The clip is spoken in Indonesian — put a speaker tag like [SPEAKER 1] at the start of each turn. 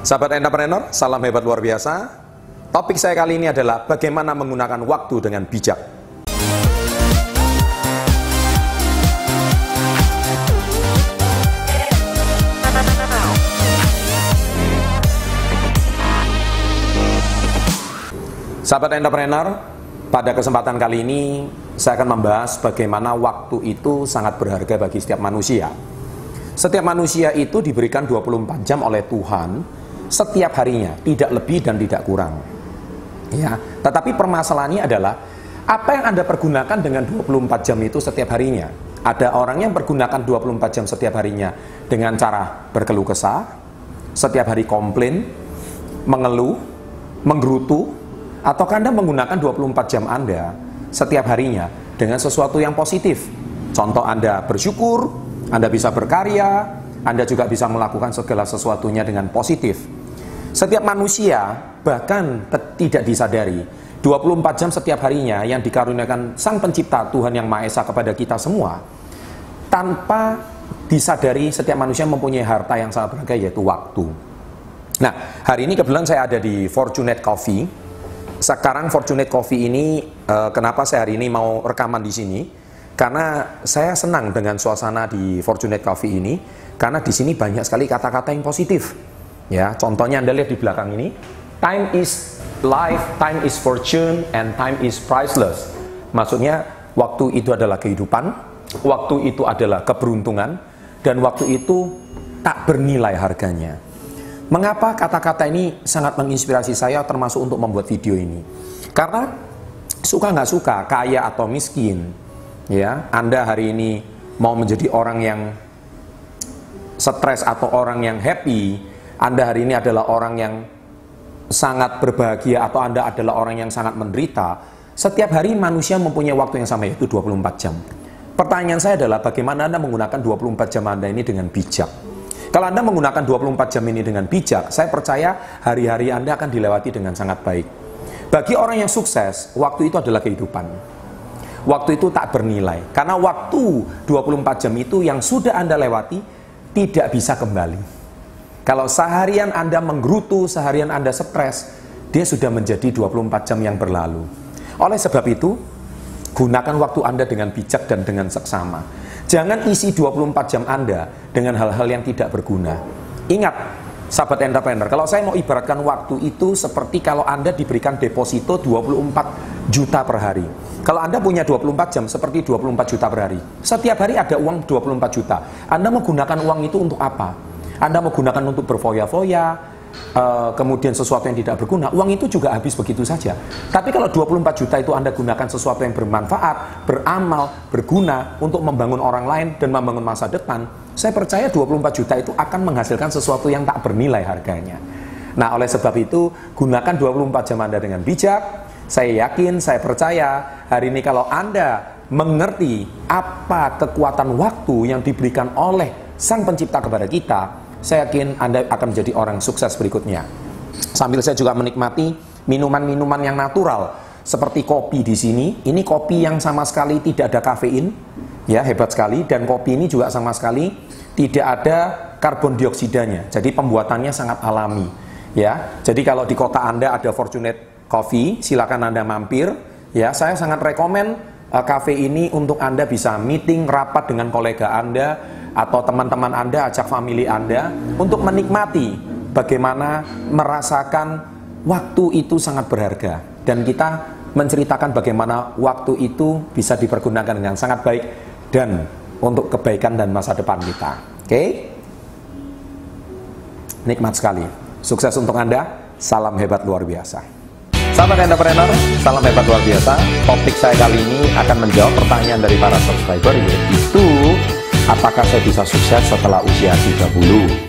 [SPEAKER 1] Sahabat entrepreneur, salam hebat luar biasa. Topik saya kali ini adalah bagaimana menggunakan waktu dengan bijak. Sahabat entrepreneur, pada kesempatan kali ini saya akan membahas bagaimana waktu itu sangat berharga bagi setiap manusia. Setiap manusia itu diberikan 24 jam oleh Tuhan setiap harinya, tidak lebih dan tidak kurang. Ya, tetapi permasalahannya adalah apa yang Anda pergunakan dengan 24 jam itu setiap harinya? Ada orang yang pergunakan 24 jam setiap harinya dengan cara berkeluh kesah, setiap hari komplain, mengeluh, menggerutu, atau Anda menggunakan 24 jam Anda setiap harinya dengan sesuatu yang positif. Contoh Anda bersyukur, Anda bisa berkarya, Anda juga bisa melakukan segala sesuatunya dengan positif. Setiap manusia bahkan tidak disadari 24 jam setiap harinya yang dikaruniakan Sang Pencipta Tuhan Yang Maha Esa kepada kita semua tanpa disadari setiap manusia mempunyai harta yang sangat berharga yaitu waktu. Nah, hari ini kebetulan saya ada di Fortunate Coffee sekarang Fortunate Coffee ini uh, kenapa saya hari ini mau rekaman di sini? Karena saya senang dengan suasana di Fortunate Coffee ini karena di sini banyak sekali kata-kata yang positif. Ya, contohnya Anda lihat di belakang ini, time is life, time is fortune and time is priceless. Maksudnya waktu itu adalah kehidupan, waktu itu adalah keberuntungan dan waktu itu tak bernilai harganya. Mengapa kata-kata ini sangat menginspirasi saya termasuk untuk membuat video ini? Karena suka nggak suka, kaya atau miskin, ya Anda hari ini mau menjadi orang yang stres atau orang yang happy, Anda hari ini adalah orang yang sangat berbahagia atau Anda adalah orang yang sangat menderita, setiap hari manusia mempunyai waktu yang sama yaitu 24 jam. Pertanyaan saya adalah bagaimana Anda menggunakan 24 jam Anda ini dengan bijak? Kalau Anda menggunakan 24 jam ini dengan bijak, saya percaya hari-hari Anda akan dilewati dengan sangat baik. Bagi orang yang sukses, waktu itu adalah kehidupan. Waktu itu tak bernilai. Karena waktu 24 jam itu yang sudah Anda lewati, tidak bisa kembali. Kalau seharian Anda menggerutu, seharian Anda stres, dia sudah menjadi 24 jam yang berlalu. Oleh sebab itu, gunakan waktu Anda dengan bijak dan dengan seksama. Jangan isi 24 jam Anda dengan hal-hal yang tidak berguna. Ingat, sahabat entrepreneur, kalau saya mau ibaratkan waktu itu seperti kalau Anda diberikan deposito 24 juta per hari. Kalau Anda punya 24 jam seperti 24 juta per hari. Setiap hari ada uang 24 juta. Anda menggunakan uang itu untuk apa? Anda menggunakan untuk berfoya-foya, uh, kemudian sesuatu yang tidak berguna, uang itu juga habis begitu saja. Tapi kalau 24 juta itu Anda gunakan sesuatu yang bermanfaat, beramal, berguna untuk membangun orang lain dan membangun masa depan, saya percaya 24 juta itu akan menghasilkan sesuatu yang tak bernilai harganya. Nah, oleh sebab itu, gunakan 24 jam Anda dengan bijak. Saya yakin, saya percaya hari ini kalau Anda mengerti apa kekuatan waktu yang diberikan oleh Sang Pencipta kepada kita, saya yakin Anda akan menjadi orang sukses berikutnya. Sambil saya juga menikmati minuman-minuman yang natural seperti kopi di sini. Ini kopi yang sama sekali tidak ada kafein, ya hebat sekali. Dan kopi ini juga sama sekali tidak ada karbon dioksidanya. Jadi pembuatannya sangat alami, ya. Jadi kalau di kota Anda ada Fortunate Coffee, silakan Anda mampir. Ya, saya sangat rekomen uh, cafe ini untuk Anda bisa meeting rapat dengan kolega Anda atau teman-teman Anda, ajak family Anda untuk menikmati bagaimana merasakan waktu itu sangat berharga dan kita menceritakan bagaimana waktu itu bisa dipergunakan dengan sangat baik dan untuk kebaikan dan masa depan kita. Oke? Okay? Nikmat sekali. Sukses untuk Anda. Salam hebat luar biasa. Sahabat entrepreneur, salam hebat luar biasa. Topik saya kali ini akan menjawab pertanyaan dari para subscriber yaitu apakah saya bisa sukses setelah usia 30?